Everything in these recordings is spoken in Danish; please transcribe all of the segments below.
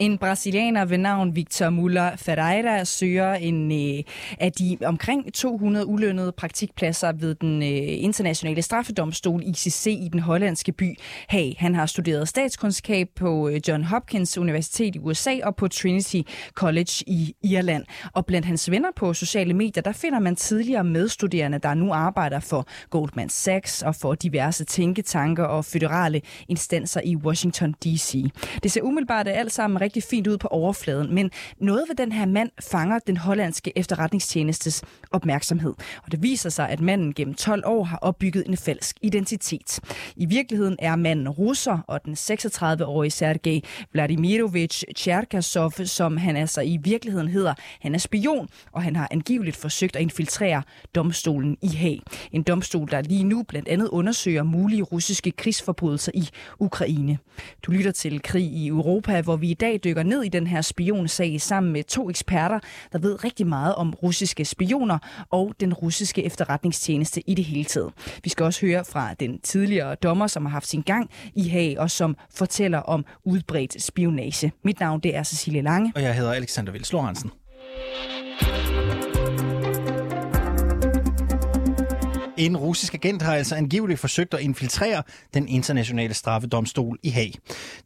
En brasilianer ved navn Victor Muller Ferreira søger en øh, af de omkring 200 ulønnede praktikpladser ved den øh, internationale straffedomstol ICC i den hollandske by Haag. Han har studeret statskundskab på øh, John Hopkins Universitet i USA og på Trinity College i Irland. Og blandt hans venner på sociale medier, der finder man tidligere medstuderende, der nu arbejder for Goldman Sachs og for diverse tænketanker og føderale instanser i Washington D.C. Det ser umiddelbart alt sammen rigtig fint ud på overfladen, men noget ved den her mand fanger den hollandske efterretningstjenestes opmærksomhed. Og det viser sig, at manden gennem 12 år har opbygget en falsk identitet. I virkeligheden er manden russer, og den 36-årige Sergej Vladimirovich Cherkasov, som han altså i virkeligheden hedder, han er spion, og han har angiveligt forsøgt at infiltrere domstolen i Haag. En domstol, der lige nu blandt andet undersøger mulige russiske krigsforbrydelser i Ukraine. Du lytter til Krig i Europa, hvor vi i dag dykker ned i den her spionsag sammen med to eksperter, der ved rigtig meget om russiske spioner og den russiske efterretningstjeneste i det hele taget. Vi skal også høre fra den tidligere dommer, som har haft sin gang i Haag og som fortæller om udbredt spionage. Mit navn det er Cecilie Lange. Og jeg hedder Alexander Vils Lorentzen. En russisk agent har altså angiveligt forsøgt at infiltrere den internationale straffedomstol i Haag.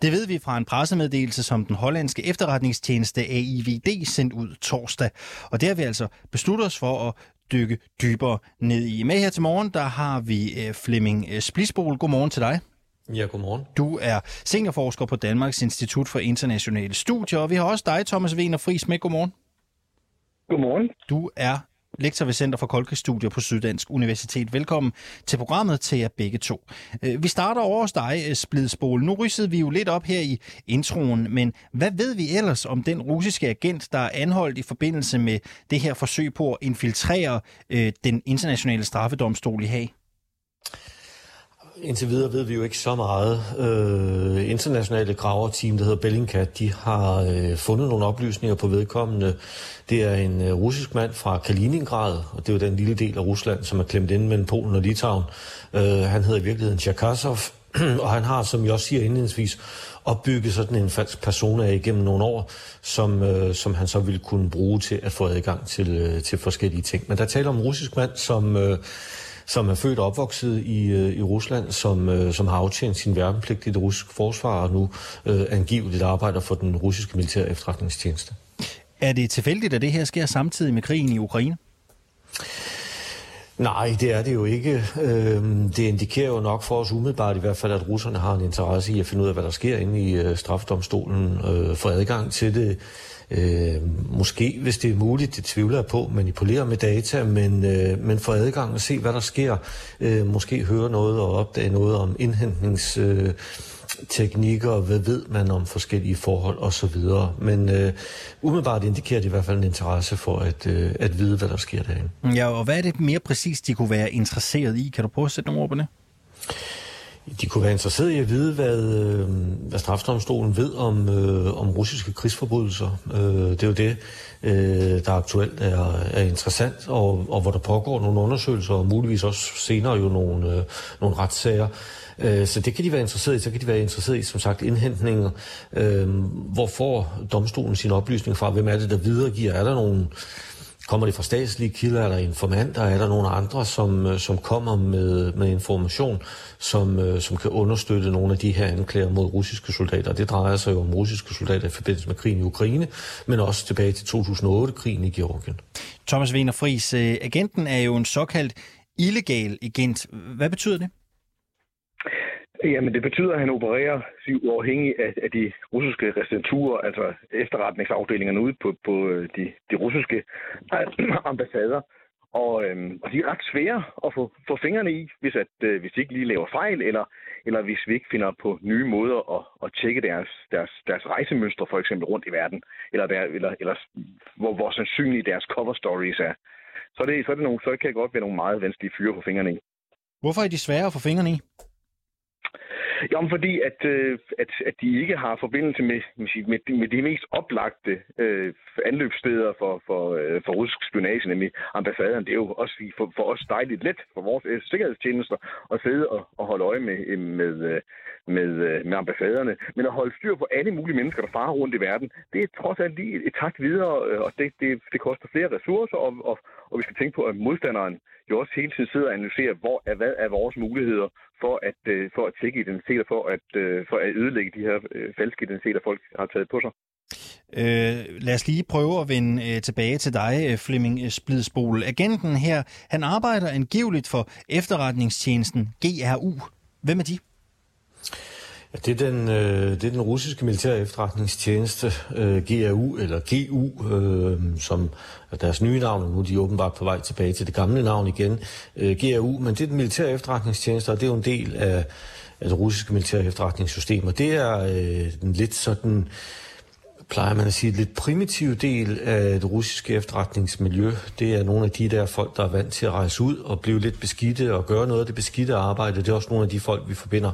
Det ved vi fra en pressemeddelelse, som den hollandske efterretningstjeneste AIVD sendte ud torsdag. Og det har vi altså besluttet os for at dykke dybere ned i. Med her til morgen, der har vi Flemming Splisbol. Godmorgen til dig. Ja, godmorgen. Du er seniorforsker på Danmarks Institut for Internationale Studier, og vi har også dig, Thomas Wiener Friis, med. Godmorgen. Godmorgen. Du er lektor ved Center for Kolkestudier på Syddansk Universitet. Velkommen til programmet til jer begge to. Øh, vi starter over hos dig, øh, Splidsbol. Nu rydsede vi jo lidt op her i introen, men hvad ved vi ellers om den russiske agent, der er anholdt i forbindelse med det her forsøg på at infiltrere øh, den internationale straffedomstol i Haag? Indtil videre ved vi jo ikke så meget. Øh, internationale graverteam, der hedder Bellingcat, de har øh, fundet nogle oplysninger på vedkommende. Det er en øh, russisk mand fra Kaliningrad, og det er jo den lille del af Rusland, som er klemt inde mellem Polen og Litauen. Øh, han hedder i virkeligheden Tjerkasov, og han har, som jeg også siger indledningsvis, opbygget sådan en falsk persona igennem nogle år, som, øh, som han så ville kunne bruge til at få adgang til, øh, til forskellige ting. Men der taler om en russisk mand, som... Øh, som er født og opvokset i, øh, i Rusland, som, øh, som har aftjent sin værnepligt i det russiske forsvar, og nu øh, angiveligt arbejder for den russiske militære efterretningstjeneste. Er det tilfældigt, at det her sker samtidig med krigen i Ukraine? Nej, det er det jo ikke. Det indikerer jo nok for os umiddelbart i hvert fald, at russerne har en interesse i at finde ud af, hvad der sker inde i strafdomstolen, for adgang til det. Øh, måske, hvis det er muligt, det tvivler jeg på, manipulere med data, men, øh, men få adgang og se, hvad der sker. Øh, måske høre noget og opdage noget om indhentnings... Øh, teknikker, hvad ved man om forskellige forhold osv. Men øh, umiddelbart indikerer det i hvert fald en interesse for at, øh, at vide, hvad der sker derinde. Ja, og hvad er det mere præcist, de kunne være interesseret i? Kan du prøve at sætte nogle ord på det? De kunne være interesseret i at vide, hvad, øh, hvad strafdomstolen ved om, øh, om russiske krigsforbrydelser. Øh, det er jo det, øh, der aktuelt er, er interessant, og, og hvor der pågår nogle undersøgelser, og muligvis også senere jo nogle, øh, nogle retssager. Øh, så det kan de være interesseret i. Så kan de være interesseret i, som sagt, indhentninger. Øh, hvor får domstolen sin oplysning fra? Hvem er det, der videregiver? Er der nogle Kommer det fra statslige kilder, er der informanter, er der nogle andre, som, øh, som kommer med, med information, som, øh, som kan understøtte nogle af de her anklager mod russiske soldater. Det drejer sig jo om russiske soldater i forbindelse med krigen i Ukraine, men også tilbage til 2008-krigen i Georgien. Thomas Wiener Friis, øh, agenten er jo en såkaldt illegal agent. Hvad betyder det? Jamen, det betyder, at han opererer uafhængig af, af de russiske residenturer, altså efterretningsafdelingerne ude på, på øh, de, de russiske ambassader. Og, øhm, og de er ret svære at få, få fingrene i, hvis, at, øh, hvis de ikke lige laver fejl, eller, eller hvis vi ikke finder på nye måder at, at tjekke deres, deres, deres rejsemønstre, for eksempel rundt i verden, eller, der, eller, eller hvor, hvor sandsynlige deres cover stories er. Så, det, så, er det nogle, så kan det godt være nogle meget vanskelige fyre på fingrene i. Hvorfor er de svære at få fingrene i? Jamen fordi, at, øh, at, at de ikke har forbindelse med, med, de, med de mest oplagte øh, anløbssteder for, for, øh, for russisk spionage, nemlig ambassaderne. Det er jo også for, for os dejligt let for vores øh, sikkerhedstjenester at sidde og, og holde øje med, øh, med, øh, med, øh, med ambassaderne. Men at holde styr på alle mulige mennesker, der farer rundt i verden, det er trods alt lige et takt videre, og det, det, det koster flere ressourcer, og, og, og vi skal tænke på, at modstanderen jo også hele tiden sidder og analyserer, hvor er, hvad er vores muligheder for at, øh, for at tække identiteter, for at, øh, for at ødelægge de her øh, falske identiteter, folk har taget på sig. Øh, lad os lige prøve at vende øh, tilbage til dig, øh, Flemming Splidsbol. Agenten her, han arbejder angiveligt for efterretningstjenesten GRU. Hvem er de? Ja, det, er den, øh, det er den russiske militære efterretningstjeneste, øh, GRU, eller GU, øh, som er deres nye navn, og nu er de åbenbart på vej tilbage til det gamle navn igen, øh, GRU, men det er den militære efterretningstjeneste, og det er jo en del af, af det russiske militære efterretningssystem, og det er øh, den lidt sådan... Plejer man at sige, lidt primitiv del af det russiske efterretningsmiljø. Det er nogle af de der folk, der er vant til at rejse ud og blive lidt beskidte og gøre noget af det beskidte arbejde. Det er også nogle af de folk, vi forbinder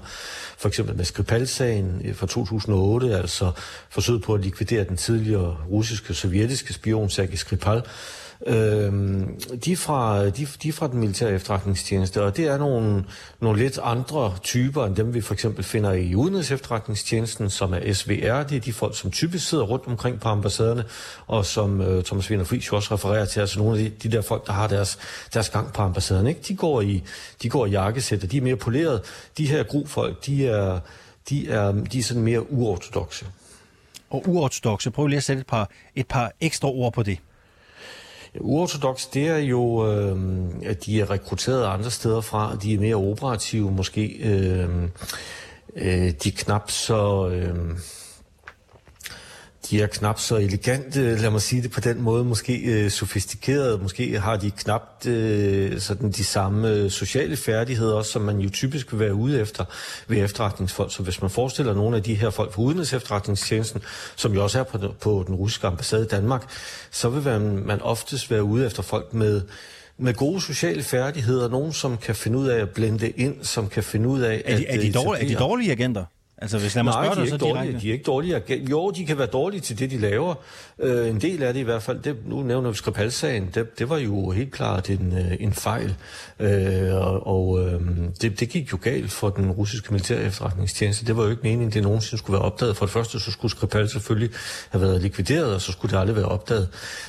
for eksempel med Skripal-sagen fra 2008, altså forsøget på at likvidere den tidligere russiske sovjetiske spion Sergej Skripal. Øhm, de, er fra, de, de er fra den militære efterretningstjeneste, og det er nogle, nogle lidt andre typer end dem, vi for eksempel finder i udenrigs efterretningstjenesten, som er SVR. Det er de folk, som typisk sidder rundt omkring på ambassaderne, og som øh, Thomas Wiener Friis jo også refererer til, altså nogle af de, de der folk, der har deres, deres gang på ambassaderne. Ikke? De, går i, de går i jakkesæt, og de er mere poleret. De her grupfolk, de er, de er, de er sådan mere uortodoxe. Og uortodoxe, prøv lige at sætte et par, et par ekstra ord på det. Uortodox, det er jo, øh, at de er rekrutteret andre steder fra. De er mere operative måske. Øh, øh, de er knap så... Øh, de er knap så elegante, lad mig sige det på den måde, måske øh, sofistikerede, måske har de knap øh, sådan de samme øh, sociale færdigheder også, som man jo typisk vil være ude efter ved efterretningsfolk. Så hvis man forestiller nogle af de her folk fra Udenrigs efterretningstjenesten, som jo også er på, på den russiske ambassade i Danmark, så vil man, man oftest være ude efter folk med med gode sociale færdigheder, nogen som kan finde ud af at blende ind, som kan finde ud af er de, at... Er de, dårlige, er de dårlige agenter? Altså, hvis lad mig Nej, de er, ikke dårlige, de er ikke dårlige. Jo, de kan være dårlige til det, de laver. Uh, en del af det i hvert fald. Det, nu nævner vi Skripal-sagen. Det, det var jo helt klart en, uh, en fejl. Uh, og og uh, det, det gik jo galt for den russiske militære efterretningstjeneste. Det var jo ikke meningen, det nogensinde skulle være opdaget. For det første, så skulle Skripal selvfølgelig have været likvideret, og så skulle det aldrig være opdaget.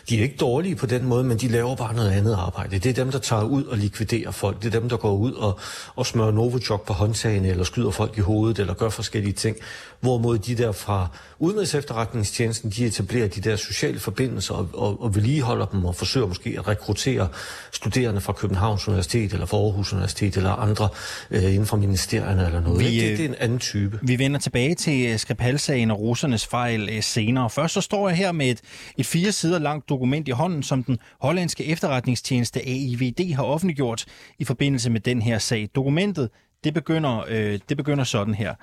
De er ikke dårlige på den måde, men de laver bare noget andet arbejde. Det er dem, der tager ud og likviderer folk. Det er dem, der går ud og, og smører Novichok på håndtagene, eller skyder folk i hovedet, eller gør forskellige ting. Hvorimod de der fra Udenrigs efterretningstjenesten, de etablerer de der sociale forbindelser og, og, og vedligeholder dem og forsøger måske at rekruttere studerende fra Københavns Universitet eller fra Aarhus Universitet eller andre øh, inden for ministerierne eller noget. Vi, det, det er en anden type. Vi vender tilbage til øh, Skripal-sagen og russernes fejl øh, senere. Først så står jeg her med et, et fire sider langt dokument i hånden, som den hollandske efterretningstjeneste AIVD har offentliggjort i forbindelse med den her sag. Dokumentet det begynder, øh, det begynder sådan her.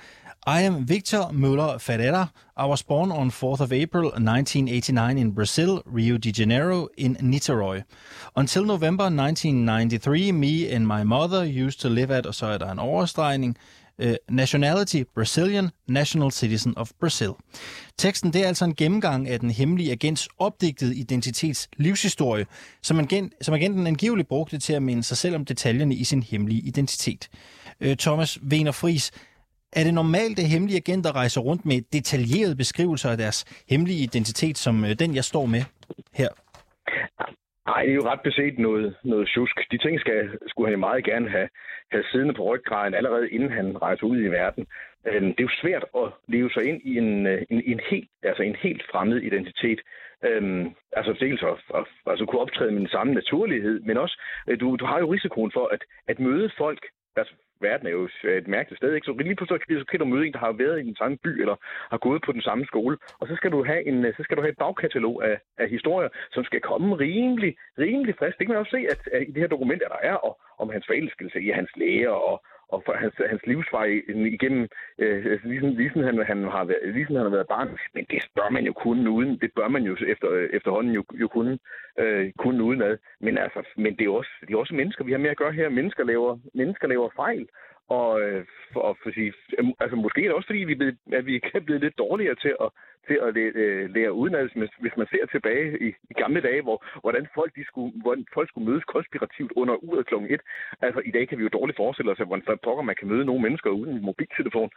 I am Victor Müller Ferreira. I was born on 4th of April 1989 in Brazil, Rio de Janeiro, in Niterói. Until November 1993, me and my mother used to live at, og så er der en overstregning, uh, nationality Brazilian, national citizen of Brazil. Teksten det er altså en gennemgang af den hemmelige agents opdigtede identitets livshistorie, som, agent, som agenten angiveligt brugte til at minde sig selv om detaljerne i sin hemmelige identitet. Uh, Thomas Wiener Fris, er det normalt, at hemmelige agenter rejser rundt med detaljerede beskrivelser af deres hemmelige identitet, som øh, den, jeg står med her? Nej, det er jo ret beset noget, noget tjusk. De ting skal, skulle han meget gerne have, have siddende på ryggraden allerede inden han rejser ud i verden. Øhm, det er jo svært at leve sig ind i en, øh, en, en, helt, altså en helt fremmed identitet. Øhm, altså dels at, at, altså kunne optræde med den samme naturlighed, men også, øh, du, du har jo risikoen for at, at møde folk, altså verden er jo et mærkeligt sted, ikke? Så lige pludselig så kan du møde en, der har været i den samme by, eller har gået på den samme skole, og så skal du have, en, så skal du have et bagkatalog af, af historier, som skal komme rimelig, rimelig frisk. Det kan man også se, at, at i det her dokument, der er, og om hans forelskelse i hans læger, og, og for hans, hans livsvej igennem, øh, ligesom, ligesom, han, han har været, ligesom han har været barn. Men det bør man jo kunne uden. Det bør man jo efter, efterhånden jo, jo kunne, øh, kunne udenad. Men, altså, men det er, også, det er også mennesker, vi har med at gøre her. Mennesker laver, mennesker laver fejl. Og, øh, for, og for sige, øhm, altså måske er det også fordi, vi er blevet, at vi er blevet lidt dårligere til at, til at lære, øh, lære udenad, hvis, hvis man ser tilbage i, i gamle dage, hvor, hvordan, folk, de skulle, hvordan folk skulle mødes konspirativt under uret kl. 1. Altså i dag kan vi jo dårligt forestille os, at hvordan pokker man kan møde nogle mennesker uden en mobiltelefon.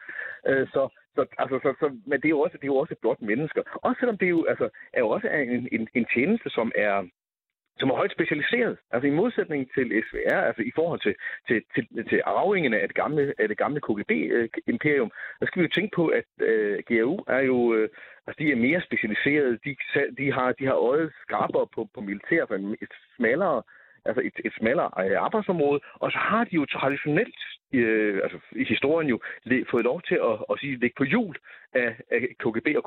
Øh, så, så, altså, så, så, men det er, jo også, det er jo også blot mennesker. Også selvom det jo, altså, er jo også en, en, en tjeneste, som er, som er højt specialiseret. Altså i modsætning til SVR, altså i forhold til, til, til, til arvingene af det gamle, af det gamle KGB-imperium, øh, der skal vi jo tænke på, at øh, GRU er jo, øh, altså de er mere specialiserede, de, de, har, de har øjet skarpere på, på militær, for et smallere altså et, et smallere øh, arbejdsområde, og så har de jo traditionelt, øh, altså i historien jo, fået lov til at, at sige, ligge på hjul af, af KGB og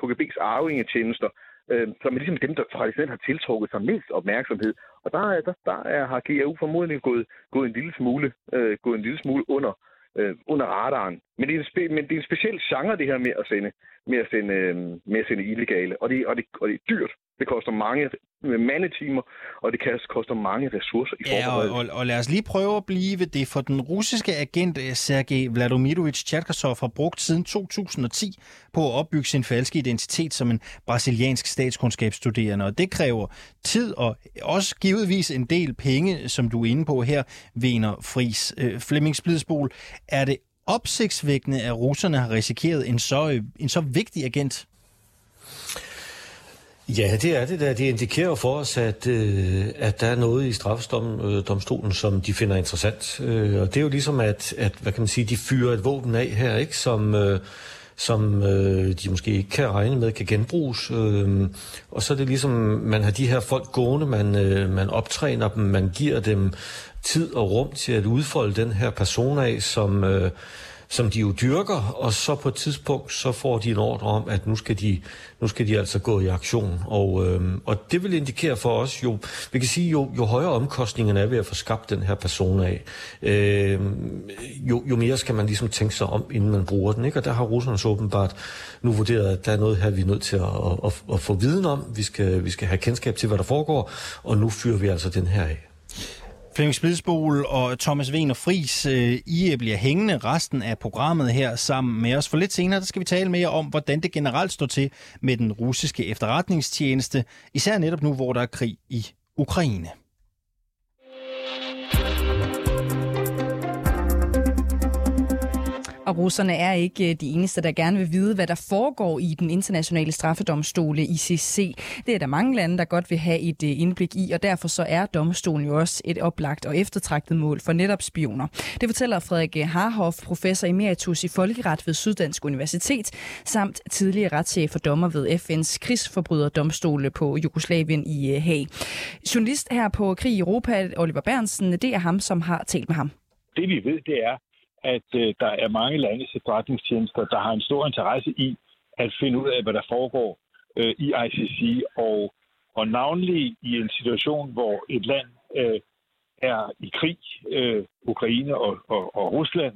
KGB's arvingetjenester, øh, som er ligesom dem, der traditionelt har tiltrukket sig mest opmærksomhed. Og der, der, der er, har GRU formodentlig gået, gået, en lille smule, øh, gået en lille smule under, øh, under radaren. Men det, er en spe, men det er en speciel genre, det her med at sende, med at sende, øh, med at sende illegale. Og det, og, det, og det er dyrt. Det koster mange mandetimer, og det kan koste mange ressourcer i ja, og, og, og lad os lige prøve at blive ved det, for den russiske agent eh, Sergej Vladimirovich Tjerkasov har brugt siden 2010 på at opbygge sin falske identitet som en brasiliansk statskundskabsstuderende, og det kræver tid og også givetvis en del penge, som du er inde på her, Vener Fris. Øh, Flemming Splidsbol, er det opsigtsvækkende, at russerne har risikeret en så, øh, en så vigtig agent? Ja, det er det der. Det indikerer for os, at, øh, at der er noget i straffedomstolen, øh, som de finder interessant. Øh, og det er jo ligesom, at, at hvad kan man sige, de fyrer et våben af her, ikke? som, øh, som øh, de måske ikke kan regne med kan genbruges. Øh, og så er det ligesom, man har de her folk gående, man, øh, man optræner dem, man giver dem tid og rum til at udfolde den her person af, som... Øh, som de jo dyrker, og så på et tidspunkt, så får de en ordre om, at nu skal de, nu skal de altså gå i aktion. Og, øh, og det vil indikere for os jo, vi kan sige, jo, jo højere omkostningerne er ved at få skabt den her person af, øh, jo, jo mere skal man ligesom tænke sig om, inden man bruger den. Ikke? Og der har russerne så åbenbart nu vurderet, at der er noget her, vi er nødt til at, at, at, at få viden om. Vi skal, vi skal have kendskab til, hvad der foregår, og nu fyrer vi altså den her af. Flemming Splidsbol og Thomas Wiener Fris, øh, I øh, bliver hængende resten af programmet her sammen med os. For lidt senere der skal vi tale mere om, hvordan det generelt står til med den russiske efterretningstjeneste, især netop nu, hvor der er krig i Ukraine. Og russerne er ikke øh, de eneste, der gerne vil vide, hvad der foregår i den internationale straffedomstole ICC. Det er der mange lande, der godt vil have et øh, indblik i, og derfor så er domstolen jo også et oplagt og eftertragtet mål for netop spioner. Det fortæller Frederik Harhoff, professor emeritus i folkeret ved Syddansk Universitet, samt tidligere retschef for dommer ved FN's krigsforbryderdomstole på Jugoslavien i øh, Haag. Journalist her på Krig i Europa, Oliver Bernsen, det er ham, som har talt med ham. Det vi ved, det er, at øh, der er mange landes efterretningstjenester, der har en stor interesse i at finde ud af, hvad der foregår øh, i ICC, og, og navnlig i en situation, hvor et land øh, er i krig, øh, Ukraine og, og, og Rusland,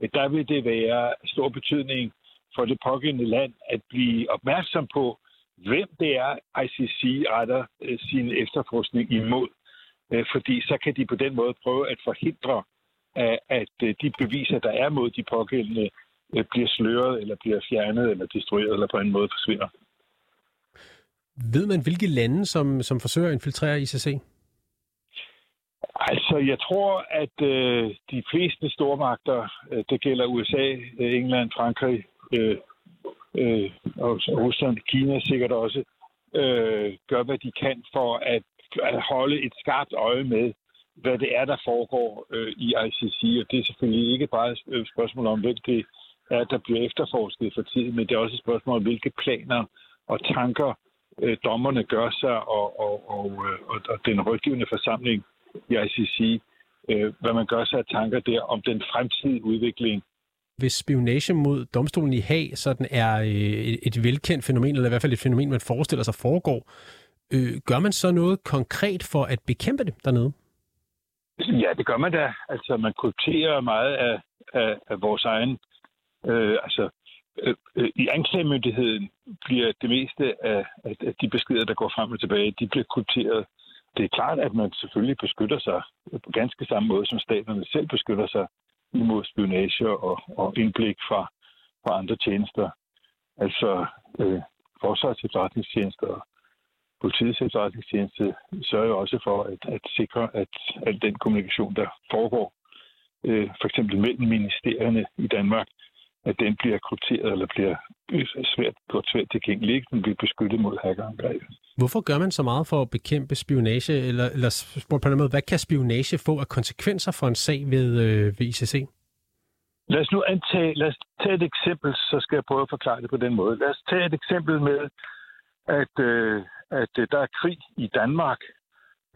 øh, der vil det være stor betydning for det pågældende land at blive opmærksom på, hvem det er, ICC retter øh, sin efterforskning imod. Øh, fordi så kan de på den måde prøve at forhindre at øh, de beviser, der er mod de pågældende, øh, bliver sløret, eller bliver fjernet, eller destrueret, eller på en måde forsvinder. Ved man, hvilke lande, som, som forsøger at infiltrere ICC? Altså, jeg tror, at øh, de fleste stormagter, øh, det gælder USA, øh, England, Frankrig øh, øh, og Rusland, Kina sikkert også, øh, gør, hvad de kan for at, at holde et skarpt øje med, hvad det er, der foregår øh, i ICC. Og det er selvfølgelig ikke bare et øh, spørgsmål om, hvem det er, der bliver efterforsket for tiden, men det er også et spørgsmål om, hvilke planer og tanker øh, dommerne gør sig, og, og, og, øh, og, og den rådgivende forsamling i ICC, øh, hvad man gør sig af tanker der om den fremtidige udvikling. Hvis spionage mod domstolen i Haag sådan er øh, et, et velkendt fænomen, eller i hvert fald et fænomen, man forestiller sig foregår, øh, gør man så noget konkret for at bekæmpe det dernede? Ja, det gør man da. Altså, man krypterer meget af, af, af vores egen... Øh, altså, øh, øh, i anklagemyndigheden bliver det meste af, af de beskeder, der går frem og tilbage, de bliver krypteret. Det er klart, at man selvfølgelig beskytter sig på ganske samme måde, som staterne selv beskytter sig imod spionage og, og indblik fra, fra andre tjenester. Altså øh, forsvars efterretningstjenester og politiets efterretningstjeneste sørger jo også for at, at sikre, at al den kommunikation, der foregår, øh, for eksempel mellem ministerierne i Danmark, at den bliver krypteret eller bliver svært, gjort svært tilgængelig. Den bliver beskyttet mod hackerangreb. Hvorfor gør man så meget for at bekæmpe spionage? Eller, eller spurgt på den måde, hvad kan spionage få af konsekvenser for en sag ved, øh, ved ICC? Lad os nu antage, lad os tage et eksempel, så skal jeg prøve at forklare det på den måde. Lad os tage et eksempel med, at, øh, at øh, der er krig i Danmark,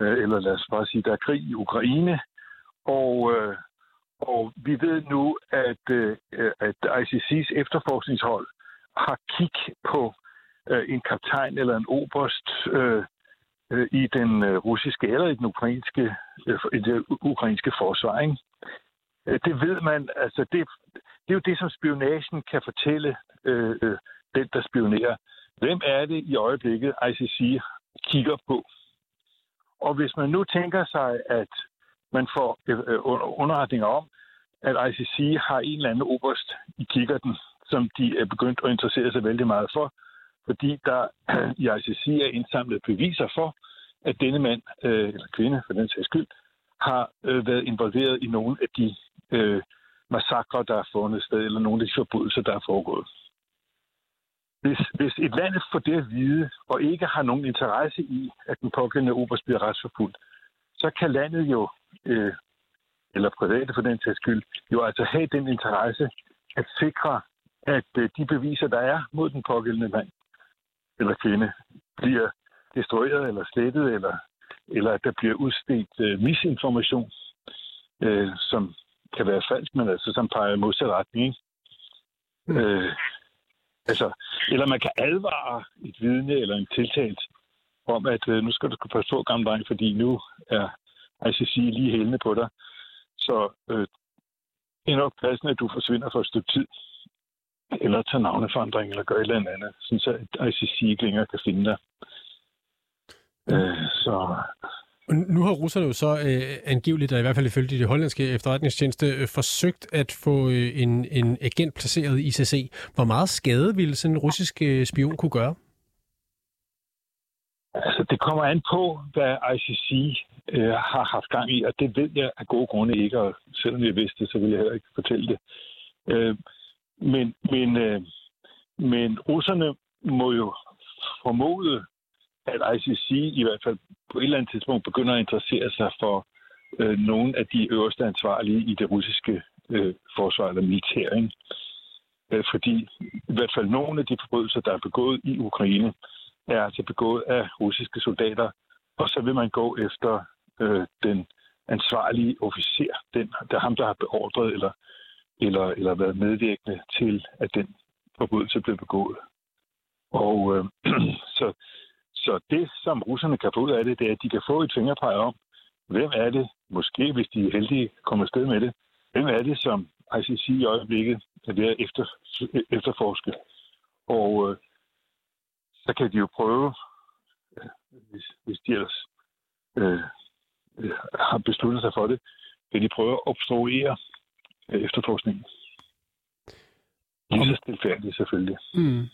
øh, eller lad os bare sige, der er krig i Ukraine, og, øh, og vi ved nu, at, øh, at ICC's efterforskningshold har kig på øh, en kaptajn eller en oberst øh, øh, i den øh, russiske eller i den ukrainske, øh, i det ukrainske forsvar. Ikke? Øh, det ved man, altså det, det er jo det, som spionagen kan fortælle øh, øh den, der spionerer. Hvem er det i øjeblikket, ICC kigger på? Og hvis man nu tænker sig, at man får øh, underretninger om, at ICC har en eller anden oberst i kikkerten, som de er begyndt at interessere sig vældig meget for, fordi der i ICC er indsamlet beviser for, at denne mand, øh, eller kvinde for den sags skyld, har øh, været involveret i nogle af de øh, massakre, der er fundet sted, eller nogle af de forbrydelser, der er foregået. Hvis, hvis et land får det at vide, og ikke har nogen interesse i, at den pågældende oberst bliver retsforfulgt, så kan landet jo, øh, eller private for den sags skyld, jo altså have den interesse at sikre, at øh, de beviser, der er mod den pågældende mand eller kvinde, bliver destrueret eller slettet, eller, eller at der bliver udstedt øh, misinformation, øh, som kan være falsk, men altså som peger i modsat retning. Ikke? Mm. Øh, altså, eller man kan advare et vidne eller en tiltalt om, at øh, nu skal du passe på, gamle dreng, fordi nu er ICC lige hældende på dig. Så øh, det er nok passende, at du forsvinder for et stykke tid eller tage navneforandring, eller gøre et eller andet, så at ICC ikke længere kan finde dig. Øh, så... Nu har russerne jo så øh, angiveligt, eller i hvert fald ifølge de hollandske efterretningstjeneste, øh, forsøgt at få øh, en, en agent placeret i ICC. Hvor meget skade ville sådan en russisk øh, spion kunne gøre? Altså, det kommer an på, hvad ICC øh, har haft gang i, og det ved jeg af gode grunde ikke, og selvom jeg vidste det, så ville jeg heller ikke fortælle det. Øh, men, men, øh, men russerne må jo formode, at ICC i hvert fald på et eller andet tidspunkt begynder at interessere sig for øh, nogle af de øverste ansvarlige i det russiske øh, forsvar eller militær. Ikke? Øh, fordi i hvert fald nogle af de forbrydelser, der er begået i Ukraine, er altså begået af russiske soldater, og så vil man gå efter øh, den ansvarlige officer, den, der ham, der har beordret eller eller, eller været medvirkende til, at den forbrydelse blev begået. Og øh, så, så det, som russerne kan få ud af det, det er, at de kan få et fingerpege om, hvem er det, måske hvis de er heldige, kommer afsted med det, hvem er det, som ICC i øjeblikket er ved at efter, efterforske. Og øh, så kan de jo prøve, øh, hvis, hvis de ellers øh, øh, har besluttet sig for det, kan de prøve at obstruere efterforskningen. Lige så stilfærdigt selvfølgelig. Mm.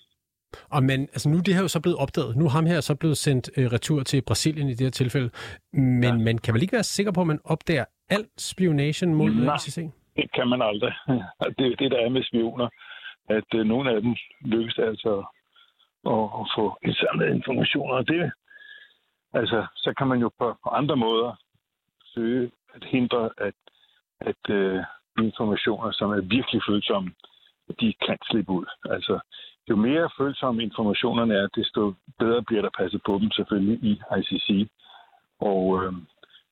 Og men, altså nu det her jo så blevet opdaget. Nu ham her så blevet sendt øh, retur til Brasilien i det her tilfælde. Men ja. man kan vel ikke være sikker på, at man opdager al spionation mod ICC? det kan man aldrig. Det er det, der er med spioner. At øh, nogle af dem lykkes altså at, at få indsamlet informationer. Og det, altså, så kan man jo på, på andre måder søge at hindre, at, at øh, informationer, som er virkelig følsomme, de kan slippe ud. Altså, jo mere følsomme informationerne er, desto bedre bliver der passet på dem selvfølgelig i ICC. Og øh,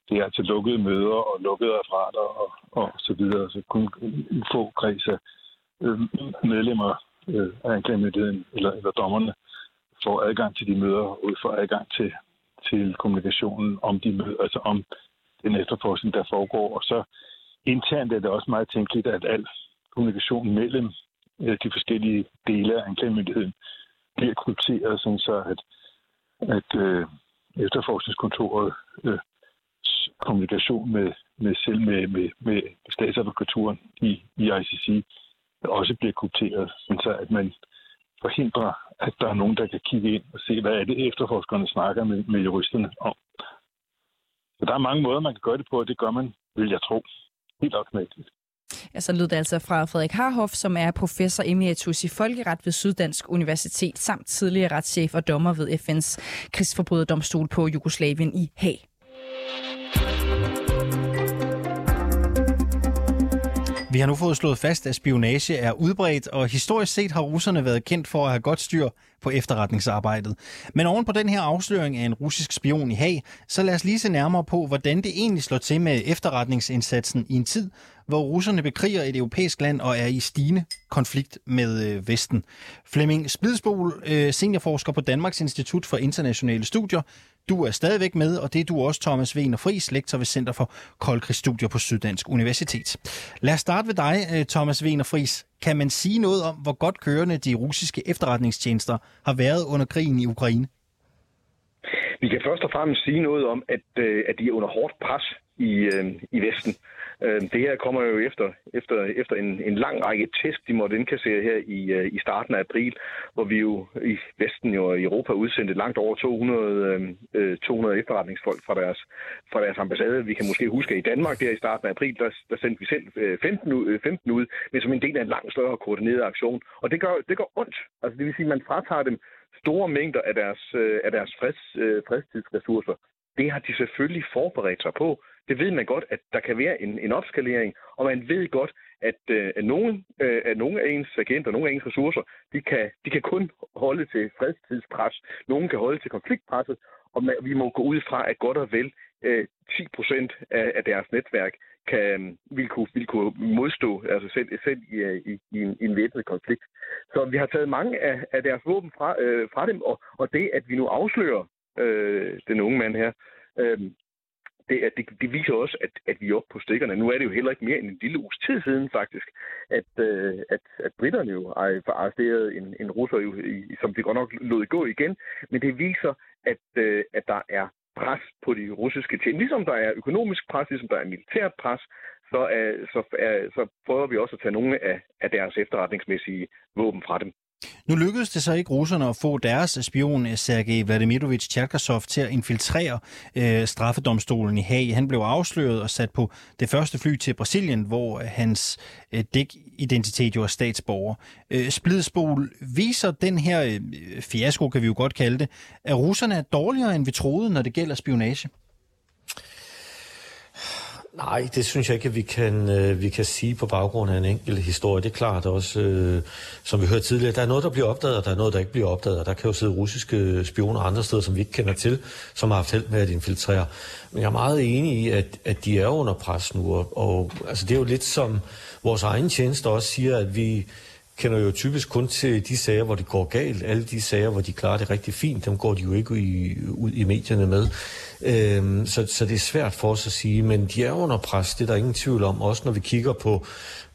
det er altså lukkede møder og lukkede referater og, og så videre. Så kun få kreds af øh, medlemmer øh, af anklagemyndigheden eller, eller dommerne får adgang til de møder og får adgang til, til kommunikationen om de møder, altså om den efterforskning, der foregår. Og så internt er det også meget tænkeligt, at al kommunikation mellem de forskellige dele af anklagemyndigheden bliver krypteret, sådan så at, at øh, efterforskningskontoret øh, kommunikation med, med selv med, med, med statsadvokaturen i, i ICC også bliver krypteret, så at man forhindrer, at der er nogen, der kan kigge ind og se, hvad er det efterforskerne snakker med, med juristerne om. Så der er mange måder, man kan gøre det på, og det gør man, vil jeg tro, helt automatisk. Ja, så lød det altså fra Frederik Harhoff, som er professor emeritus i folkeret ved Syddansk Universitet, samt tidligere retschef og dommer ved FN's krigsforbryderdomstol på Jugoslavien i Haag. Vi har nu fået slået fast, at spionage er udbredt, og historisk set har russerne været kendt for at have godt styr på efterretningsarbejdet. Men oven på den her afsløring af en russisk spion i Haag, så lad os lige se nærmere på, hvordan det egentlig slår til med efterretningsindsatsen i en tid, hvor russerne bekriger et europæisk land og er i stigende konflikt med øh, Vesten. Flemming Splidsbol, øh, seniorforsker på Danmarks Institut for Internationale Studier. Du er stadigvæk med, og det er du også, Thomas Wiener Friis, lektor ved Center for Koldkrigsstudier på Syddansk Universitet. Lad os starte ved dig, øh, Thomas Wiener Friis. Kan man sige noget om, hvor godt kørende de russiske efterretningstjenester har været under krigen i Ukraine? Vi kan først og fremmest sige noget om, at, øh, at de er under hårdt pres i, øh, i Vesten. Øh, det her kommer jo efter, efter, efter en, en lang række test, de måtte indkassere her i, øh, i starten af april, hvor vi jo i Vesten og i Europa udsendte langt over 200, øh, øh 200 efterretningsfolk fra deres, fra deres ambassade. Vi kan måske huske, at i Danmark der i starten af april, der, der sendte vi selv øh, 15, ud, 15 ud, men som en del af en langt større koordineret aktion. Og det gør, det gør ondt. Altså det vil sige, at man fratager dem store mængder af deres, af deres freds, fredstidsressourcer. Det har de selvfølgelig forberedt sig på det ved man godt, at der kan være en, en opskalering, og man ved godt, at, øh, at, nogle, øh, at nogle af ens agenter, nogle af ens ressourcer, de kan, de kan kun holde til fredstidspres, nogle kan holde til konfliktpresset, og man, vi må gå ud fra, at godt og vel øh, 10 procent af, af deres netværk kan, øh, vil, kunne, vil kunne modstå altså selv, selv i, øh, i, i, en, i en væbnet konflikt. Så vi har taget mange af, af deres våben fra, øh, fra dem, og, og det, at vi nu afslører øh, den unge mand her, øh, det, det, det viser også, at, at vi er oppe på stikkerne. Nu er det jo heller ikke mere end en lille uges tid siden faktisk, at, øh, at, at britterne jo har arresteret en, en russer, jo, i, som de godt nok lod gå igen. Men det viser, at, øh, at der er pres på de russiske ting. Ligesom der er økonomisk pres, ligesom der er militært pres, så, er, så, øh, så prøver vi også at tage nogle af, af deres efterretningsmæssige våben fra dem. Nu lykkedes det så ikke russerne at få deres spion eh, Sergej Vladimirovich Tjerkasov til at infiltrere øh, straffedomstolen i Haag. Han blev afsløret og sat på det første fly til Brasilien, hvor eh, hans øh, dækidentitet jo er statsborger. Øh, Splidspol viser den her øh, fiasko, kan vi jo godt kalde det, at russerne er dårligere, end vi troede, når det gælder spionage. Nej, det synes jeg ikke, at vi kan, øh, vi kan sige på baggrund af en enkelt historie. Det er klart også, øh, som vi hørte tidligere, der er noget, der bliver opdaget, og der er noget, der ikke bliver opdaget. Og der kan jo sidde russiske spioner andre steder, som vi ikke kender til, som har haft held med at infiltrere. Men jeg er meget enig i, at, at de er under pres nu. Og, og altså, det er jo lidt som vores egen tjeneste også siger, at vi kender jo typisk kun til de sager, hvor det går galt. Alle de sager, hvor de klarer det rigtig fint, dem går de jo ikke i, ud i medierne med. Øhm, så, så det er svært for os at sige, men de er under pres, det er der ingen tvivl om. Også når vi kigger på,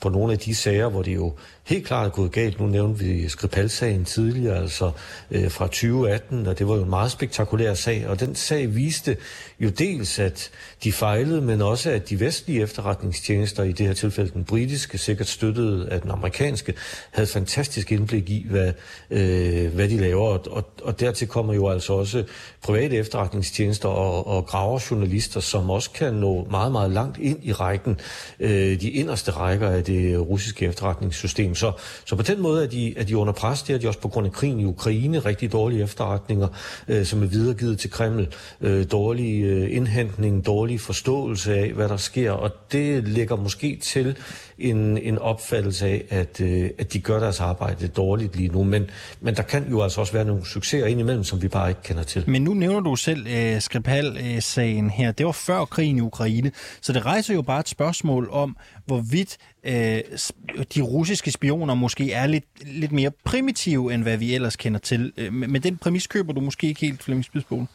på nogle af de sager, hvor det jo helt klart er gået galt. Nu nævnte vi Skripal-sagen tidligere, altså øh, fra 2018, og det var jo en meget spektakulær sag. Og den sag viste jo dels, at de fejlede, men også at de vestlige efterretningstjenester, i det her tilfælde den britiske, sikkert støttede af den amerikanske, havde fantastisk indblik i, hvad, øh, hvad de laver. Og, og, og dertil kommer jo altså også private efterretningstjenester og, og graverjournalister, som også kan nå meget, meget langt ind i rækken, øh, de inderste rækker af det russiske efterretningssystem. Så, så på den måde er de, er de under pres. Det er de også på grund af krigen i Ukraine. Rigtig dårlige efterretninger, øh, som er videregivet til Kreml. Øh, dårlig øh, indhentning, dårlig forståelse af, hvad der sker. Og det lægger måske til en, en opfattelse af, at, øh, at de gør deres arbejde dårligt lige nu. Men, men der kan jo altså også være nogle succeser indimellem, som vi bare ikke kender til. Men nu nævner du selv øh, Skripal-sagen her. Det var før krigen i Ukraine. Så det rejser jo bare et spørgsmål om, hvorvidt øh, de russiske spioner måske er lidt, lidt mere primitive, end hvad vi ellers kender til. Øh, men den præmis køber du måske ikke helt, Flemming Spidsbogen.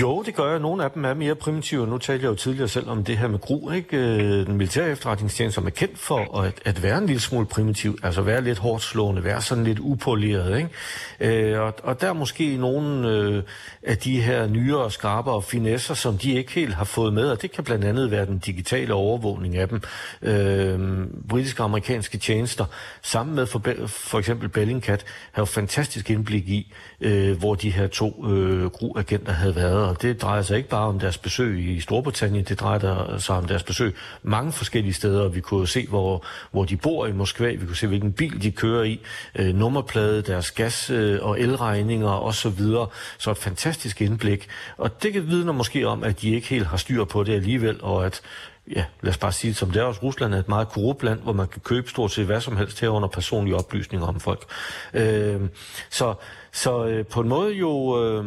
Jo, det gør jeg. Nogle af dem er mere primitive. Nu talte jeg jo tidligere selv om det her med GRU, ikke? Øh, den militære efterretningstjeneste, som er kendt for at, at være en lille smule primitiv, altså være lidt hårdt slående, være sådan lidt upoleret, ikke? Øh, og, og der er måske nogle øh, af de her nyere, skarpere finesser, som de ikke helt har fået med, og det kan blandt andet være den digitale overvågning af dem. Øh, britiske og amerikanske tjenester, sammen med for, for eksempel Bellingcat, har jo fantastisk indblik i, øh, hvor de her to øh, GRU-agenter havde været, og det drejer sig ikke bare om deres besøg i Storbritannien, det drejer sig om deres besøg mange forskellige steder. Vi kunne se, hvor, hvor de bor i Moskva, vi kunne se, hvilken bil de kører i, øh, nummerplade, deres gas- øh, og elregninger osv. Så, så et fantastisk indblik. Og det kan vidne måske om, at de ikke helt har styr på det alligevel, og at ja, lad os bare sige det som det er også. Rusland er et meget korrupt land, hvor man kan købe stort set hvad som helst herunder personlige oplysninger om folk. Øh, så så øh, på en måde jo, øh,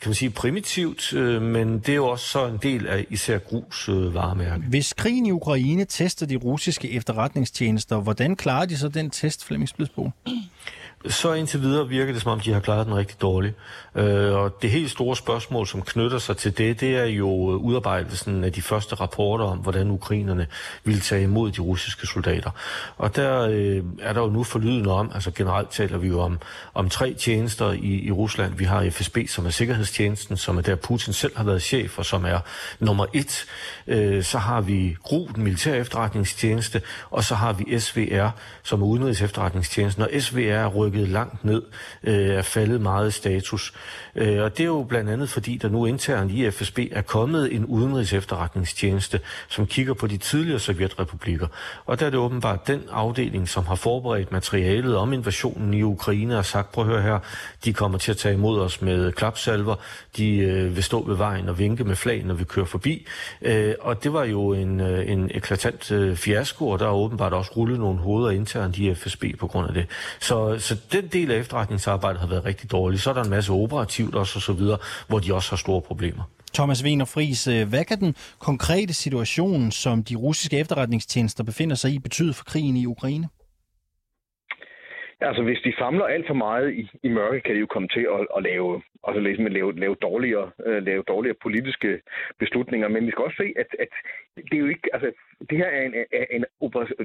kan man sige, primitivt, øh, men det er jo også så en del af især grus øh, varemærke. Hvis krigen i Ukraine tester de russiske efterretningstjenester, hvordan klarer de så den test, Flemming Splidsbo? Så indtil videre virker det, som om de har klaret den rigtig dårligt. Øh, og det helt store spørgsmål, som knytter sig til det, det er jo udarbejdelsen af de første rapporter om, hvordan ukrainerne ville tage imod de russiske soldater. Og der øh, er der jo nu forlydende om, altså generelt taler vi jo om, om tre tjenester i, i Rusland. Vi har FSB, som er sikkerhedstjenesten, som er der Putin selv har været chef, og som er nummer et. Øh, så har vi GRU, den militære efterretningstjeneste, og så har vi SVR, som er udenrigs efterretningstjenesten. Og SVR er rykket langt ned, øh, er faldet meget i status. Øh, og det er jo blandt andet, fordi der nu internt i FSB er kommet en udenrigs efterretningstjeneste, som kigger på de tidligere sovjetrepublikker. Og der er det åbenbart den afdeling, som har forberedt materialet om invasionen i Ukraine og sagt, prøv at høre her, de kommer til at tage imod os med klapsalver, de øh, vil stå ved vejen og vinke med flag, når vi kører forbi. Øh, og det var jo en, øh, en eklatant øh, fiasko, og der er åbenbart også rullet nogle hoveder internt i FSB på grund af det. Så, så den del af efterretningsarbejdet har været rigtig dårlig. Så er der en masse operativ også og så videre, hvor de også har store problemer. Thomas Wiener Friis, øh, hvad kan den konkrete situation, som de russiske efterretningstjenester befinder sig i, betyde for krigen i Ukraine? Altså, hvis de famler alt for meget i, i mørke, kan de jo komme til at, at lave, altså ligesom lave, lave, dårligere, uh, lave dårligere politiske beslutninger. Men vi skal også se, at, at det er jo ikke, altså, det her er en, en, en,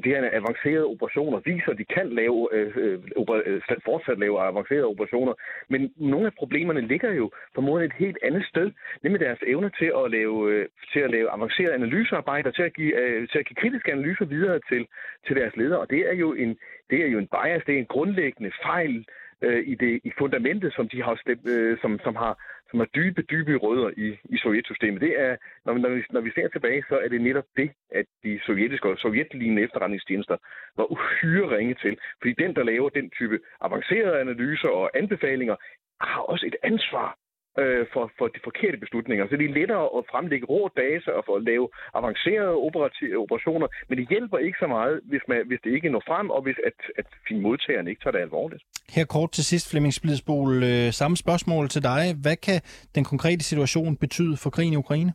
det her er en avanceret operation, og viser, at de kan lave, uh, uh, fortsat lave avancerede operationer. Men nogle af problemerne ligger jo formodentlig et helt andet sted, nemlig deres evne til at lave, til at lave avanceret analysearbejde, til at give, øh, til at give kritiske analyser videre til, til deres ledere. Og det er jo en, det er jo en bias, det er en grundlæggende fejl øh, i det i fundamentet, som de har stemt, øh, som, som har som har dybe, dybe rødder i, i sovjetsystemet. Det er, når, når, vi, når vi ser tilbage, så er det netop det, at de sovjetiske og sovjetlignende efterretningstjenester var uhyre ringe til. Fordi den, der laver den type avancerede analyser og anbefalinger, har også et ansvar øh, for, for de forkerte beslutninger. Så det er lettere at fremlægge rå data og for at lave avancerede operationer, men det hjælper ikke så meget, hvis, man, hvis det ikke når frem, og hvis at, at modtageren ikke tager det alvorligt. Her kort til sidst, Flemming Splidsbol. Øh, samme spørgsmål til dig. Hvad kan den konkrete situation betyde for krigen i Ukraine?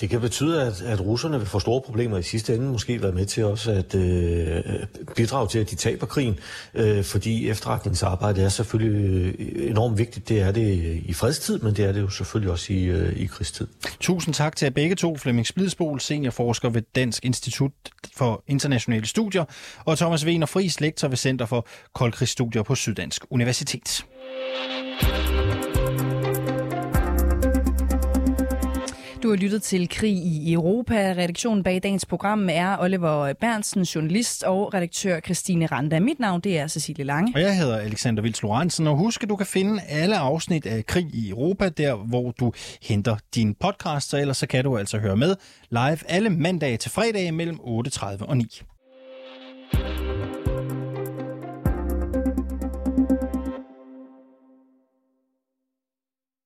Det kan betyde, at, at russerne vil få store problemer i sidste ende, måske være med til også at øh, øh, bidrage til, at de taber krigen, øh, fordi efterretningsarbejde er selvfølgelig øh, enormt vigtigt. Det er det i fredstid, men det er det jo selvfølgelig også i, øh, i krigstid. Tusind tak til jer begge to, Flemming Splidsbol, seniorforsker ved Dansk Institut for Internationale Studier, og Thomas Wiener Friis, lektor ved Center for Koldkrigsstudier på Syddansk Universitet. Du har lyttet til Krig i Europa. Redaktionen bag dagens program er Oliver Bernsen, journalist og redaktør Christine Randa. Mit navn det er Cecilie Lange. Og jeg hedder Alexander Vils Lorentzen. Og husk, at du kan finde alle afsnit af Krig i Europa, der hvor du henter din podcast. Så ellers så kan du altså høre med live alle mandage til fredag mellem 8.30 og 9.